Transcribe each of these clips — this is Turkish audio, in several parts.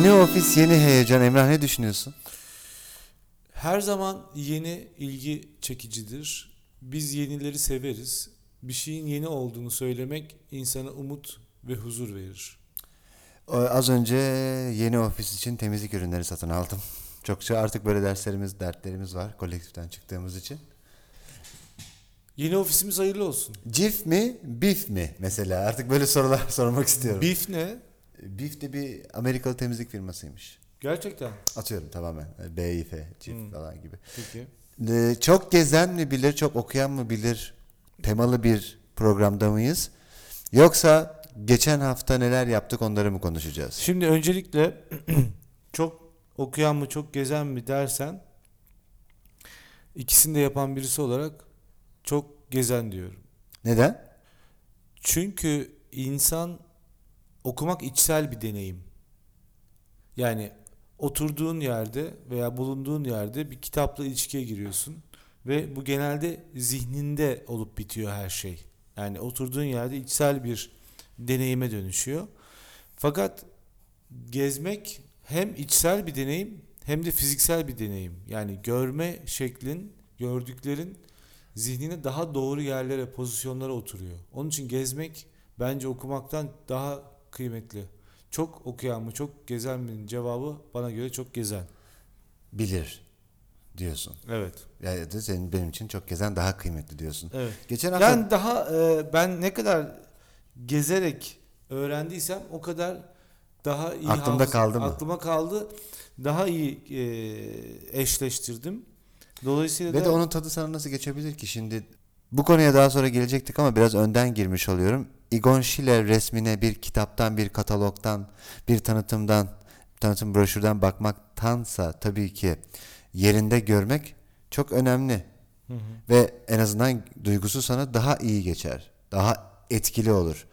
Yeni ofis, yeni heyecan. Emrah ne düşünüyorsun? Her zaman yeni ilgi çekicidir. Biz yenileri severiz. Bir şeyin yeni olduğunu söylemek insana umut ve huzur verir. Az önce yeni ofis için temizlik ürünleri satın aldım. Çokça artık böyle derslerimiz, dertlerimiz var kolektiften çıktığımız için. Yeni ofisimiz hayırlı olsun. Cif mi, bif mi mesela? Artık böyle sorular sormak istiyorum. Beef ne? Bif de bir Amerikalı temizlik firmasıymış. Gerçekten. Atıyorum tamamen. BİF, Cif Hmm. falan gibi. Peki. Ee, çok gezen mi bilir, çok okuyan mı bilir temalı bir programda mıyız? Yoksa geçen hafta neler yaptık onları mı konuşacağız? Şimdi öncelikle çok okuyan mı çok gezen mi dersen ikisini de yapan birisi olarak çok gezen diyorum. Neden? Çünkü insan okumak içsel bir deneyim. Yani oturduğun yerde veya bulunduğun yerde bir kitapla ilişkiye giriyorsun ve bu genelde zihninde olup bitiyor her şey. Yani oturduğun yerde içsel bir deneyime dönüşüyor. Fakat gezmek hem içsel bir deneyim hem de fiziksel bir deneyim. Yani görme şeklin, gördüklerin zihnine daha doğru yerlere, pozisyonlara oturuyor. Onun için gezmek bence okumaktan daha kıymetli. Çok okuyan mı, çok gezen mi'nin cevabı bana göre çok gezen. Bilir diyorsun. Evet. Yani de senin benim için çok gezen daha kıymetli diyorsun. Evet. Geçen hafta Yani daha e, ben ne kadar gezerek öğrendiysem o kadar daha iyi Aklımda hafız- kaldı mı? Aklıma kaldı. Daha iyi e, eşleştirdim. Dolayısıyla ve da de onun tadı sana nasıl geçebilir ki şimdi bu konuya daha sonra gelecektik ama biraz önden girmiş oluyorum. Egon Schiele resmine bir kitaptan, bir katalogdan, bir tanıtımdan, tanıtım broşürden bakmaktansa tabii ki yerinde görmek çok önemli. Hı hı. Ve en azından duygusu sana daha iyi geçer. Daha etkili olur.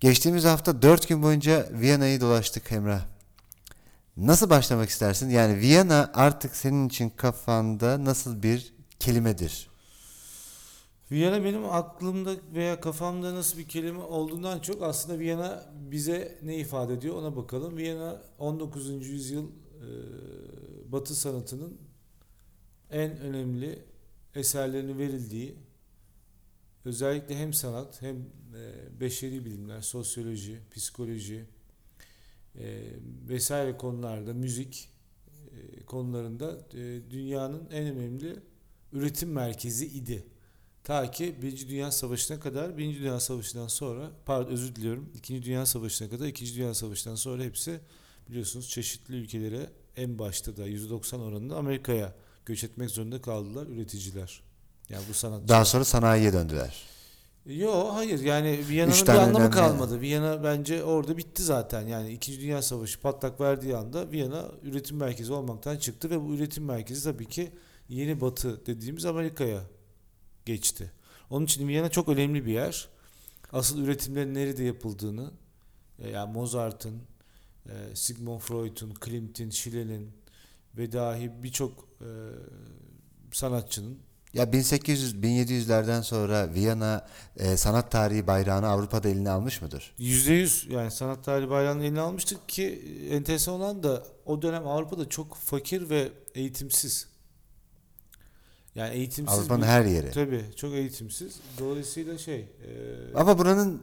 Geçtiğimiz hafta 4 gün boyunca Viyana'yı dolaştık Emrah. Nasıl başlamak istersin? Yani Viyana artık senin için kafanda nasıl bir kelimedir? Viyana benim aklımda veya kafamda nasıl bir kelime olduğundan çok aslında Viyana bize ne ifade ediyor ona bakalım. Viyana 19. yüzyıl e, Batı sanatının en önemli eserlerinin verildiği özellikle hem sanat hem e, beşeri bilimler, sosyoloji, psikoloji e, vesaire konularda müzik e, konularında e, dünyanın en önemli üretim merkezi idi. Ta ki Birinci Dünya Savaşı'na kadar, Birinci Dünya Savaşı'ndan sonra, pardon özür diliyorum, İkinci Dünya Savaşı'na kadar, İkinci Dünya Savaşı'ndan sonra hepsi biliyorsunuz çeşitli ülkelere en başta da %90 oranında Amerika'ya göç etmek zorunda kaldılar üreticiler. Yani bu sanatçılar. Daha sonra sanayiye döndüler. Yo hayır yani Viyana'nın bir anlamı önemli- kalmadı. Viyana bence orada bitti zaten. Yani İkinci Dünya Savaşı patlak verdiği anda Viyana üretim merkezi olmaktan çıktı ve bu üretim merkezi tabii ki yeni batı dediğimiz Amerika'ya geçti. Onun için Viyana çok önemli bir yer. Asıl üretimlerin nerede yapıldığını e, yani Mozart'ın, e, Sigmund Freud'un, Klimt'in, Schille'nin ve dahi birçok e, sanatçının Ya 1800-1700'lerden sonra Viyana e, sanat tarihi bayrağını Avrupa'da eline almış mıdır? Yüzde yüz yani sanat tarihi bayrağını eline almıştık ki enteresan olan da o dönem Avrupa'da çok fakir ve eğitimsiz. Yani eğitimsiz Avrupa'nın her yeri. Tabii çok eğitimsiz. Dolayısıyla şey e, Ama buranın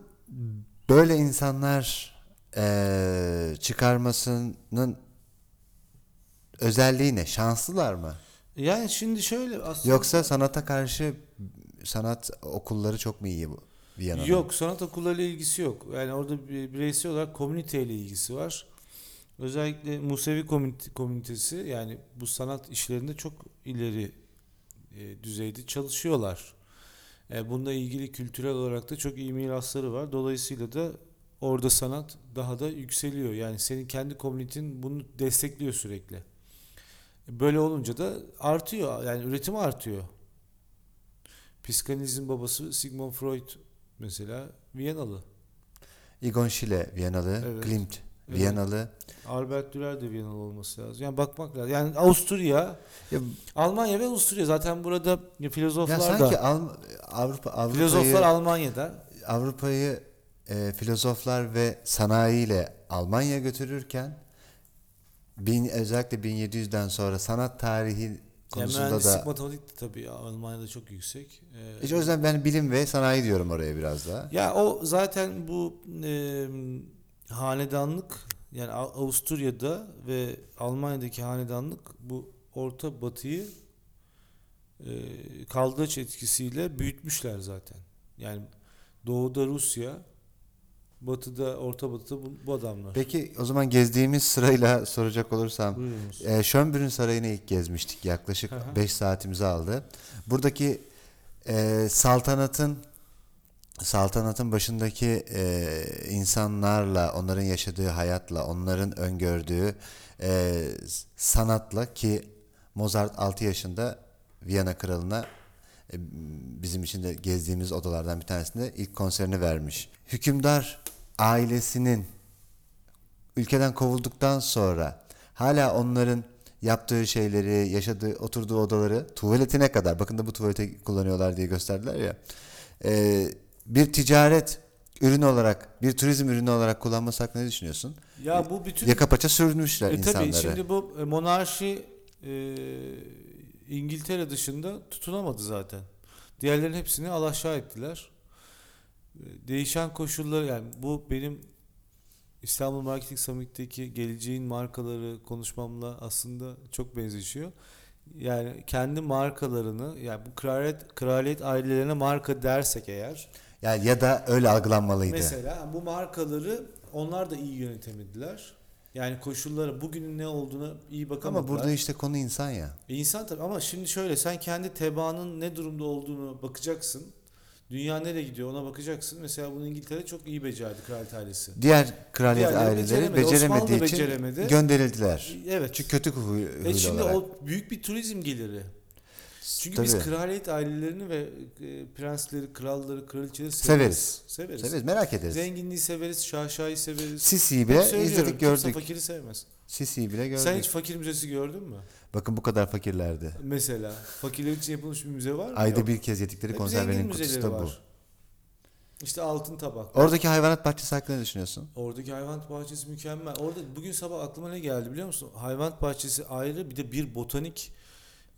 böyle insanlar e, çıkarmasının özelliği ne? Şanslılar mı? yani şimdi şöyle aslında Yoksa sanata karşı sanat okulları çok mu iyi bu Viyana'da? Yok sanat okullarıyla ilgisi yok. Yani orada bir bireysel olarak komüniteyle ilgisi var. Özellikle Musevi komünite- komünitesi yani bu sanat işlerinde çok ileri e, düzeyde çalışıyorlar. E, bununla ilgili kültürel olarak da çok iyi mirasları var. Dolayısıyla da orada sanat daha da yükseliyor. Yani senin kendi komünitin bunu destekliyor sürekli. Böyle olunca da artıyor. Yani üretim artıyor. Psikanalizm babası Sigmund Freud mesela Viyanalı. Egon Schiele Viyanalı, Evet. Klimt Evet. Viyanalı. Albert Dürer de Viyanalı olması lazım. Yani bakmak lazım. Yani Avusturya, Ya, Almanya ve Avusturya zaten burada ya filozoflar sanki da Alm- Avrupa Avrupa'yı filozoflar Almanya'da. Avrupa'yı e, filozoflar ve sanayiyle Almanya götürürken bin, özellikle 1700'den sonra sanat tarihi Yani konusunda mühendislik da matematik de tabii Almanya'da çok yüksek. Ee, İşte o yüzden ben bilim ve sanayi diyorum oraya biraz daha. Ya o zaten bu e, hanedanlık yani Av- Avusturya'da ve Almanya'daki hanedanlık bu Orta Batı'yı e, kaldıraç etkisiyle büyütmüşler zaten. Yani Doğuda Rusya, Batı'da Orta Batı'da bu, bu adamlar. Peki o zaman gezdiğimiz sırayla soracak olursam Buyurunuz. e, Schönbrunn Sarayı'nı ilk gezmiştik. Yaklaşık Hı hı. 5 saatimizi aldı. Buradaki e, saltanatın saltanatın başındaki e, insanlarla, onların yaşadığı hayatla, onların öngördüğü e, sanatla ki Mozart 6 yaşında Viyana kralına e, bizim için de gezdiğimiz odalardan bir tanesinde ilk konserini vermiş. Hükümdar ailesinin ülkeden kovulduktan sonra hala onların yaptığı şeyleri, yaşadığı, oturduğu odaları, tuvaletine kadar, bakın da bu tuvalete kullanıyorlar diye gösterdiler ya, e, bir ticaret ürünü olarak, bir turizm ürünü olarak kullanması hakkında ne düşünüyorsun? Ya bu bütün Yaka paça sürünmüşler E insanları. tabii şimdi bu e, monarşi e, İngiltere dışında tutunamadı zaten. Diğerlerin hepsini alaşağı ettiler. E, Değişen koşullar yani bu benim İstanbul Marketing Summit'teki geleceğin markaları konuşmamla aslında çok benzeşiyor. Yani kendi markalarını yani bu kraliyet, kraliyet ailelerine marka dersek eğer Yani ya da öyle algılanmalıydı. Mesela bu markaları onlar da iyi yönetemediler. Yani koşullara bugünün ne olduğuna iyi bakamadılar. Ama burada işte konu insan ya. E insan tabii ama şimdi şöyle sen kendi tebaanın ne durumda olduğunu bakacaksın. Dünya nereye gidiyor ona bakacaksın. Mesela bunu İngiltere çok iyi becerdi kraliyet ailesi. Diğer kraliyet Diğerleri aileleri beceremedi. beceremediği için beceremedi. gönderildiler. Evet. Çünkü kötü huy, E huylu şimdi olarak. o büyük bir turizm geliri. Çünkü Tabii. biz kraliyet ailelerini ve e, prensleri, kralları, kraliçeleri Severiz. severiz. Severiz. Severiz, merak ederiz. Zenginliği severiz, şaşayı severiz. Sisi'yi bile izledik Kimse gördük. fakiri sevmez. Sisi'yi bile gördük. Sen hiç fakir müzesi gördün mü? Bakın bu kadar fakirlerdi. Mesela fakirler için yapılmış bir müze var mı? Ayda Yok. bir kez yedikleri konservenin kutusu da bu. İşte altın tabak. Oradaki hayvanat bahçesi hakkında ne düşünüyorsun? Oradaki hayvanat bahçesi mükemmel. Orada bugün sabah aklıma ne geldi biliyor musun? Hayvanat bahçesi ayrı bir de bir botanik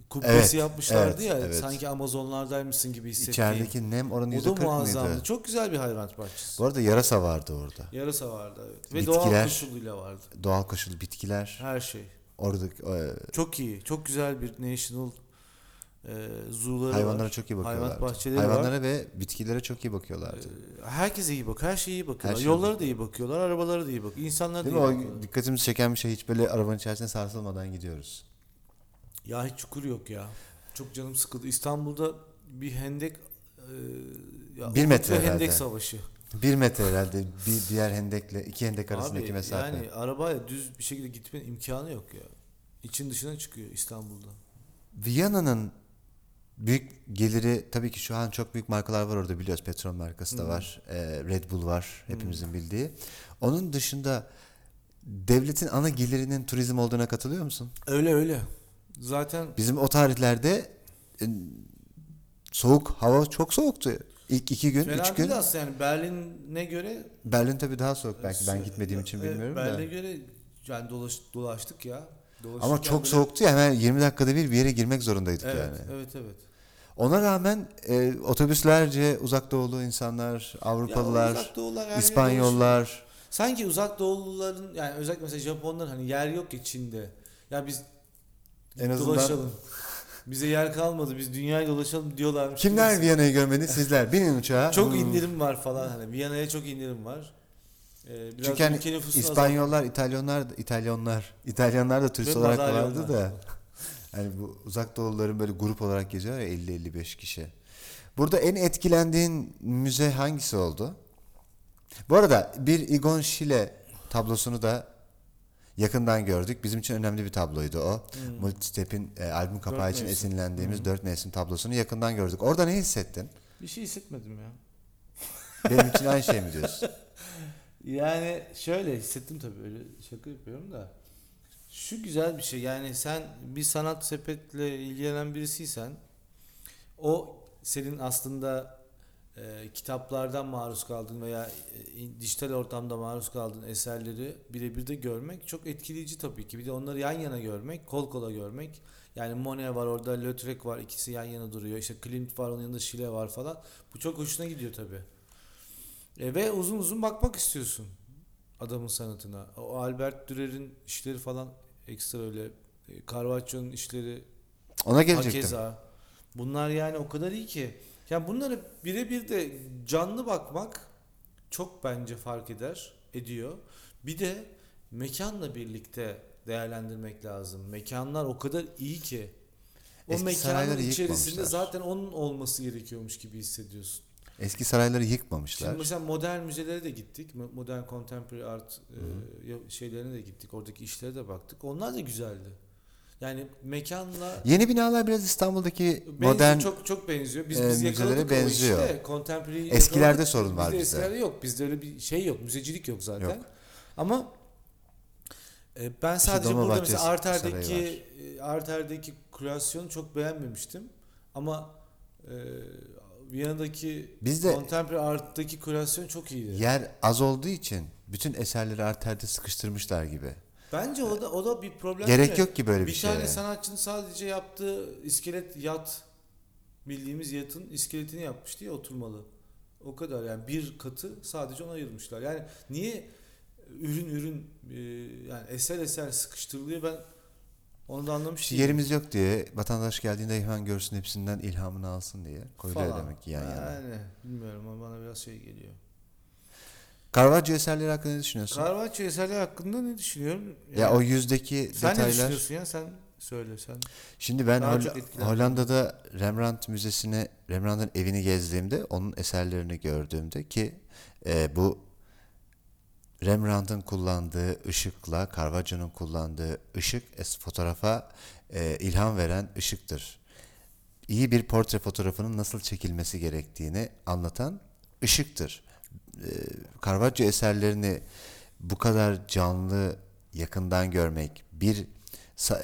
kubbesi Evet, yapmışlardı evet, ya. evet. Sanki Amazonlardaymışsın gibi hissettiğin. İçerideki nem oranı o yüzde da kırk muazzamdı. mıydı? Çok güzel bir hayvanat bahçesi. Bu arada yarasa vardı orada. Yarasa vardı evet. Ve Bitkiler. doğal koşuluyla vardı. Doğal koşulu bitkiler. Her şey. Oradaki e, Çok iyi. Çok güzel bir national e, zoo'ları hayvanlara var. çok iyi Hayvanat bakıyorlardı. bahçeleri Hayvanlara var. ve bitkilere çok iyi bakıyorlardı. Ee, Herkese iyi bak. Her şeye iyi bakıyorlar. Her şeye Yollara da iyi bakıyorlar. Arabalara da iyi bak. İnsanlara da iyi mi? O bakıyorlar. dikkatimizi çeken bir şey hiç böyle arabanın içerisine sarsılmadan gidiyoruz. Ya hiç çukur yok ya. Çok canım sıkıldı. İstanbul'da bir hendek e, ya Bir metre herhalde. hendek savaşı. Bir metre herhalde bir diğer hendekle iki hendek arasındaki Abi mesafe. yani arabayla düz bir şekilde gitmenin imkanı yok ya. İçin dışına çıkıyor İstanbul'da. Viyana'nın büyük geliri tabii ki şu an çok büyük markalar var orada biliyoruz. Petrol markası da Hı. var. e, Red Bull var hepimizin bildiği. Onun dışında devletin ana gelirinin turizm olduğuna katılıyor musun? Öyle öyle. Zaten Bizim o tarihlerde e, soğuk hava çok soğuktu. İlk iki gün, fena üç gün. aslında yani Berlin'e göre Berlin tabii daha soğuk belki ben gitmediğim için bilmiyorum da. Berlin'e göre yani dolaş, dolaştık ya. Ama Dolaşırken çok böyle- soğuktu ya hemen 20 dakikada bir bir yere girmek zorundaydık Evet, yani. evet, evet. Ona rağmen e, otobüslerce uzak doğulu insanlar, Avrupalılar, uzak doğular. İspanyollar. Sanki uzak doğuluların yani özellikle mesela Japonların hani yer yok ya Çin'de. Ya biz En azından dolaşalım. Bize yer kalmadı. Biz dünyayı dolaşalım diyorlarmış. kimler. Viyana'yı görmedi? Sizler. Binin uçağa. Çok Hmm. indirim var falan hani. Viyana'ya çok indirim var. Ee, biraz Çünkü hani ülke nüfusunu İspanyollar, İtalyanlar, İtalyanlar, İtalyanlar da turist Ve olarak vardı da. Hani bu uzak doğuluların böyle grup olarak geziyor ya 50-55 kişi. Burada en etkilendiğin müze hangisi oldu? Bu arada bir Egon Schiele tablosunu da yakından gördük. Bizim için önemli bir tabloydu o. Hmm. Multistep'in e, albüm kapağı Dört için mevsim. esinlendiğimiz Hı. dört mevsim tablosunu yakından gördük. Orada ne hissettin? Bir şey hissetmedim ya. Benim için aynı şey mi diyorsun? Yani şöyle hissettim tabii öyle şaka yapıyorum da. Şu güzel bir şey yani sen bir sanat sepetle ilgilenen birisiysen o senin aslında e, kitaplardan maruz kaldığın veya e, dijital ortamda maruz kaldığın eserleri birebir de görmek çok etkileyici tabii ki. Bir de onları yan yana görmek, kol kola görmek. Yani Monet var orada, Lautrec var ikisi yan yana duruyor. İşte Klimt var onun yanında Schiele var falan. Bu çok hoşuna gidiyor tabii. E, ve uzun uzun bakmak istiyorsun adamın sanatına. O Albert Dürer'in işleri falan ekstra öyle. E, Caravaggio'nun işleri Ona gelecektim. Hakeza. Bunlar yani o kadar iyi ki. Yani bunları birebir de canlı bakmak çok bence fark eder, ediyor. Bir de mekanla birlikte değerlendirmek lazım. Mekanlar o kadar iyi ki. O Eski mekanın içerisinde zaten onun olması gerekiyormuş gibi hissediyorsun. Eski sarayları Şimdi yıkmamışlar. mesela modern müzelere de gittik. Mo- Modern contemporary art e, ya- şeylerine de gittik. Oradaki işlere de baktık. Onlar da güzeldi. Yani mekanla Yeni binalar biraz İstanbul'daki Benziyor, modern çok çok benziyor. Biz e, biz yakaladık benziyor. işte. Contemporary Eskilerde yakaladık. sorun var bizde. Eskilerde yok. Bizde öyle bir şey yok. Müzecilik yok zaten. Yok. Ama e, ben sadece burada Dolmabahçe mesela Arter'deki e, Arter'deki kreasyonu çok beğenmemiştim. Ama e, Viyana'daki Bizde- Contemporary Art'taki kreasyon çok iyiydi. yer az olduğu için bütün eserleri arterde sıkıştırmışlar gibi. Bence o da o da bir problem. Gerek değil mi? yok ki böyle bir, bir şeye. tane sanatçının sadece yaptığı iskelet yat bildiğimiz yatın iskeletini yapmıştı ya oturmalı. O kadar yani bir katı sadece ona ayırmışlar. Yani niye ürün ürün e, yani eser eser sıkıştırılıyor ben onu da anlamış değilim. yerimiz yok diye vatandaş geldiğinde hemen görsün hepsinden ilhamını alsın diye koyuluyor demek ki yan yana. Yani bilmiyorum ama bana biraz şey geliyor. Caravaggio eserleri hakkında ne düşünüyorsun? Caravaggio eserleri hakkında ne düşünüyorum? ya Yani o yüzdeki sen ne detaylar. düşünüyorsun ya sen söyle sen. Şimdi ben Hol-. Hollanda'da Rembrandt Müzesi'ne, Rembrandt'ın evini gezdiğimde, onun eserlerini gördüğümde ki e, bu Rembrandt'ın kullandığı ışıkla Caravaggio'nun kullandığı ışık es- fotoğrafa e, ilham veren ışıktır. İyi bir portre fotoğrafının nasıl çekilmesi gerektiğini anlatan ışıktır. E, Caravaggio eserlerini bu kadar canlı yakından görmek, bir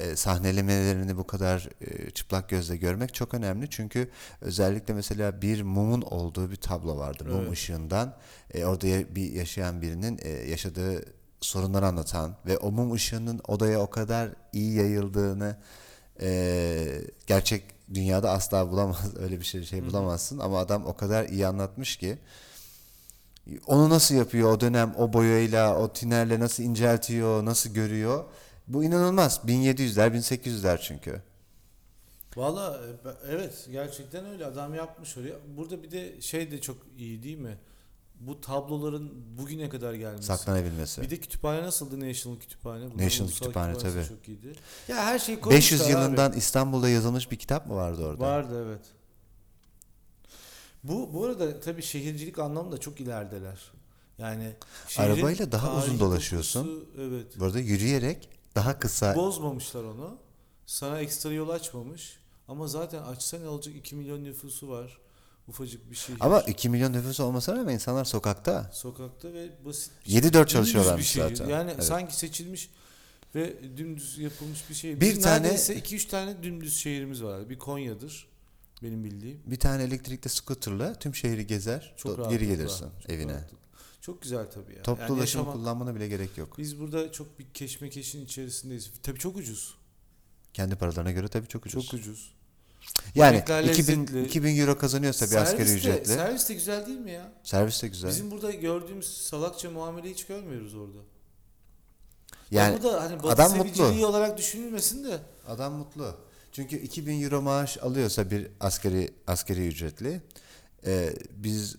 e, sahnelemelerini bu kadar e, çıplak gözle görmek çok önemli. Çünkü özellikle mesela bir mumun olduğu bir tablo vardı. Mum Evet. ışığından e, orada bir yaşayan birinin yaşadığı sorunları anlatan ve o mum ışığının odaya o kadar iyi yayıldığını gerçek dünyada asla bulamaz öyle bir şey, şey bulamazsın ama adam o kadar iyi anlatmış ki onu nasıl yapıyor o dönem o boyayla o tinerle nasıl inceltiyor nasıl görüyor bu inanılmaz 1700'ler 1800'ler çünkü Valla e, evet gerçekten öyle adam yapmış oraya. Burada bir de şey de çok iyi değil mi? Bu tabloların bugüne kadar gelmesi. saklanabilmesi. Bir de kütüphane nasıldı National Kütüphane? Bunların National Kütüphane, tabii. Çok iyiydi. Ya her koymuşlar 500 abi. yılından İstanbul'da yazılmış bir kitap mı vardı orada? Vardı evet. Bu bu arada tabii şehircilik anlamında çok ilerideler. Yani Arabayla daha uzun dolaşıyorsun. dokusu, evet. Burada yürüyerek daha kısa Bozmamışlar onu. Sana ekstra yol açmamış. Ama zaten açsa ne olacak 2 milyon nüfusu var. Ufacık bir şehir. ama 2 milyon nüfus olmasına rağmen insanlar sokakta. sokakta ve basit 7-4 dümdüz çalışıyorlarmış bir şehir. zaten. Yani Evet. sanki seçilmiş ve dümdüz yapılmış bir şey. Bir Bizim tane- neredeyse 2-3 tane dümdüz şehrimiz var. Bir Konya'dır benim bildiğim. Bir tane elektrikli scooter'la tüm şehri gezer, Çok do- rahat. geri gelirsin çok evine. rahatlıkla. Çok güzel tabii ya. Toplu Yani ulaşım yaşamak- kullanmana bile gerek yok. Biz burada çok bir keşmekeşin içerisindeyiz. Tabii çok ucuz. Kendi paralarına göre tabii çok ucuz. Çok ucuz. yani Yemekler 2000, lezzetli. 2000 euro kazanıyorsa bir asgari Servis de- ücretle Servis de güzel değil mi ya? servis de güzel. Bizim burada gördüğümüz salakça muameleyi hiç görmüyoruz orada. yani ya bu da hani batı adam mutlu. olarak düşünülmesin de. Adam mutlu. Çünkü 2000 euro maaş alıyorsa bir askeri askeri ücretli e, biz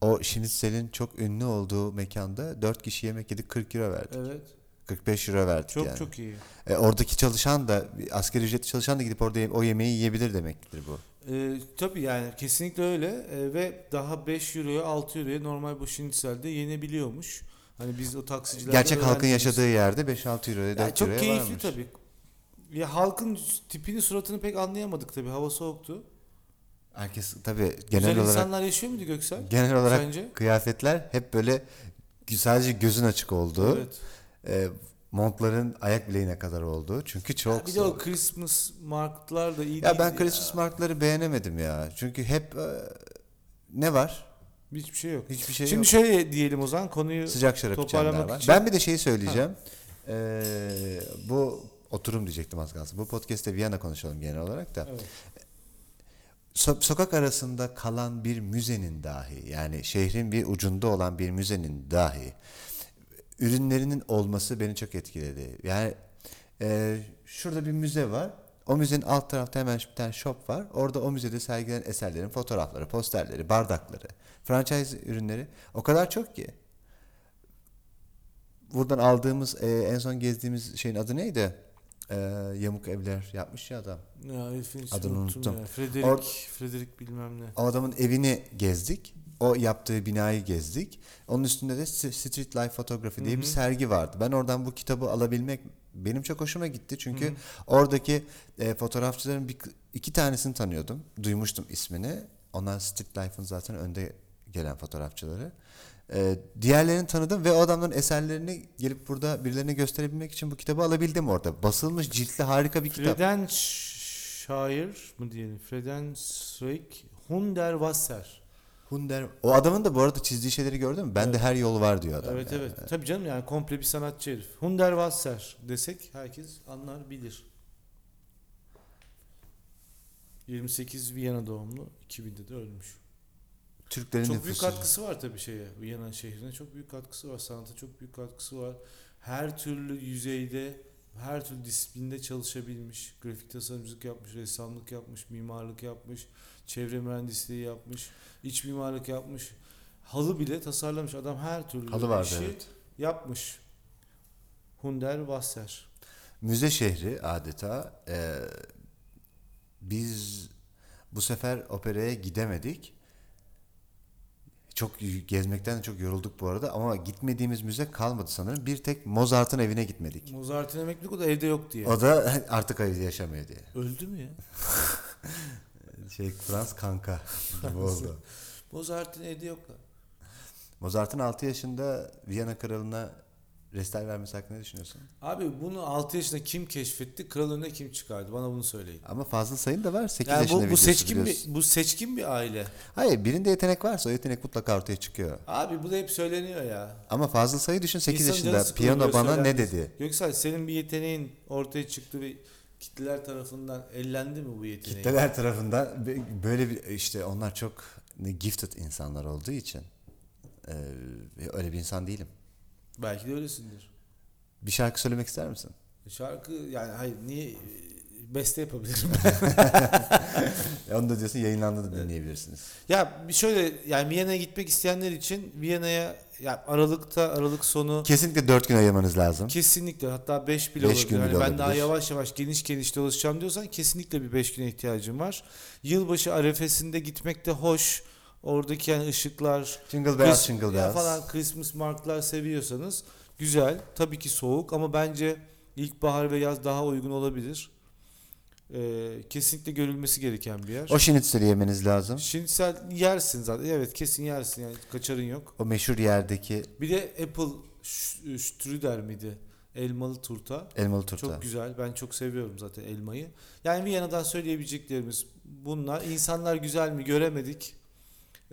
o şinitzelin çok ünlü olduğu mekanda 4 kişi yemek yedik 40 euro verdik. Evet. 45 euro verdik Çok yani. çok iyi. E, oradaki çalışan da askeri ücretli çalışan da gidip orada o yemeği yiyebilir demektir bu. Ee, tabii yani kesinlikle öyle Ee, ve daha 5 euroya 6 euroya normal bu şinitselde yenebiliyormuş. Hani biz o taksicilerden Gerçek halkın yaşadığı yerde 5-6 euroya 4 Yani çok euroya keyifli varmış. tabii. Ya halkın tipini suratını pek anlayamadık tabii hava soğuktu. Herkes tabii Güzel genel olarak insanlar yaşıyor muydu Göksel? genel olarak Sence? kıyafetler hep böyle sadece gözün açık olduğu, Evet. e, montların ayak bileğine kadar olduğu. Çünkü çok Ya bir de o soğuk. Christmas marketlar da iyi Ya ben Christmas marketları beğenemedim ya. Çünkü hep e, ne var? Hiçbir şey yok. Hiçbir şey Şimdi yok. şöyle diyelim o zaman konuyu Sıcak şarap içenler var. için- Ben bir de şeyi söyleyeceğim. Ee, bu oturum diyecektim az kalsın. Bu podcast'te Viyana konuşalım genel olarak da. Evet. So- sokak arasında kalan bir müzenin dahi yani şehrin bir ucunda olan bir müzenin dahi ürünlerinin olması beni çok etkiledi. Yani e, şurada bir müze var. O müzenin alt tarafta hemen bir tane shop var. Orada o müzede sergilenen eserlerin fotoğrafları, posterleri, bardakları, franchise ürünleri o kadar çok ki. Buradan aldığımız e, en son gezdiğimiz şeyin adı neydi? E, yamuk evler yapmış ya adam. Ya Adını unuttum ya. Frederick, Or- Frederick bilmem ne. O adamın evini gezdik. O yaptığı binayı gezdik. Onun üstünde de Street Life Photography diye Hı bir sergi vardı. Ben oradan bu kitabı alabilmek benim çok hoşuma gitti. Çünkü Hı hı. oradaki e, fotoğrafçıların bir, iki tanesini tanıyordum. Duymuştum ismini. Onlar Street Life'ın zaten önde gelen fotoğrafçıları. E, diğerlerini tanıdım ve o adamların eserlerini gelip burada birilerine gösterebilmek için bu kitabı alabildim orada. Basılmış ciltli harika bir kitap. Fredenshire mı diyelim? Fredenschreik Hunderwasser. Hunder. O adamın da bu arada çizdiği şeyleri gördün mü? Bende Evet. her yol var diyor adam. evet yani. evet. Tabii canım yani komple bir sanatçı herif. Hunderwasser desek herkes anlar bilir. 28 Viyana doğumlu. 2000'de de ölmüş. Türklerin Çok büyük katkısı var tabii şeye. Viyana şehrine çok büyük katkısı var. Sanata çok büyük katkısı var. Her türlü yüzeyde, her türlü disiplinde çalışabilmiş. Grafik tasarımcılık yapmış, ressamlık yapmış, mimarlık yapmış, çevre mühendisliği yapmış, iç mimarlık yapmış. Halı bile tasarlamış. Adam her türlü Halı vardı işi evet. yapmış. Hunder Wasser. Müze şehri adeta. Ee, biz bu sefer operaya gidemedik. Çok gezmekten de çok yorulduk bu arada ama gitmediğimiz müze kalmadı sanırım. Bir tek Mozart'ın evine gitmedik. Mozart'ın emeklilik o da evde yok diye. O da artık evde yaşamıyor diye. Öldü mü ya? Şey Frans kanka gibi oldu. Mozart'ın evde yok lan. Mozart'ın 6 yaşında Viyana kralına restal vermesi hakkında ne düşünüyorsun? Abi bunu 6 yaşında kim keşfetti? Kral önüne kim çıkardı? Bana bunu söyleyin. Ama fazla sayın da var. 8 Yani yaşında bu, seçkin biliyorsun. bir bu seçkin bir aile. Hayır birinde yetenek varsa o yetenek mutlaka ortaya çıkıyor. Abi bu da hep söyleniyor ya. Ama fazla sayı düşün 8 İnsanın yaşında piyano bana ne dedi? Göksel senin bir yeteneğin ortaya çıktı ve kitleler tarafından ellendi mi bu yeteneğin? Kitleler tarafından böyle bir işte onlar çok gifted insanlar olduğu için e, öyle bir insan değilim. Belki de öylesindir. Bir şarkı söylemek ister misin? Şarkı yani hayır niye e, beste yapabilirim? E, Onu da diyorsun yayınlandı da dinleyebilirsiniz. ya bir şöyle yani Viyana'ya gitmek isteyenler için Viyana'ya ya Aralık'ta Aralık sonu Kesinlikle 4 gün ayırmanız lazım. Kesinlikle hatta 5 bile Beş olabilir. gün Yani bile ben daha olabilir. yavaş yavaş geniş geniş dolaşacağım diyorsan kesinlikle bir 5 güne ihtiyacım var. Yılbaşı arefesinde gitmek de hoş. Oradaki yani ışıklar, Jingle bells, Chris- jingle bells. falan Christmas marklar seviyorsanız güzel. Tabii ki soğuk ama bence ilkbahar ve yaz daha uygun olabilir. Ee, kesinlikle görülmesi gereken bir yer. O şinitseli yemeniz lazım. Şimdi sen yersin zaten. Evet kesin yersin yani kaçarın yok. O meşhur yerdeki Bir de Apple ş- strudel miydi? Elmalı turta. elmalı turta. Çok güzel. Ben çok seviyorum zaten elmayı. Yani Viyana'dan söyleyebileceklerimiz bunlar. İnsanlar güzel mi göremedik.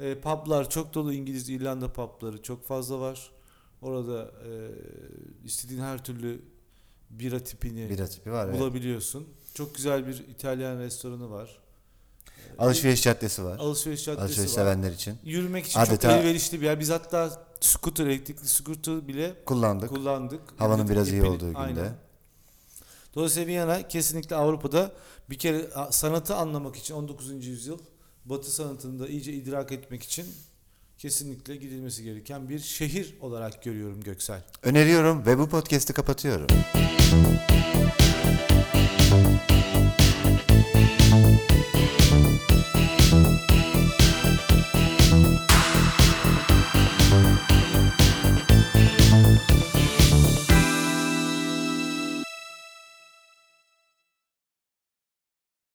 E, publar çok dolu İngiliz İrlanda pubları çok fazla var. Orada e, istediğin her türlü bira tipini Bira tipi var. evet. bulabiliyorsun. Çok güzel bir İtalyan restoranı var. Alışveriş caddesi var. Alışveriş caddesi Alışveriş var. sevenler için. Yürümek için Adeta- çok elverişli bir yer. Biz hatta scooter, elektrikli scooter bile Kullandık. kullandık. Havanın biraz iyi ipini- olduğu günde. Aynen. Dolayısıyla Viyana kesinlikle Avrupa'da bir kere a, sanatı anlamak için 19. yüzyıl Batı sanatını da iyice idrak etmek için kesinlikle gidilmesi gereken bir şehir olarak görüyorum Göksel. Öneriyorum ve bu podcast'i kapatıyorum. Müzik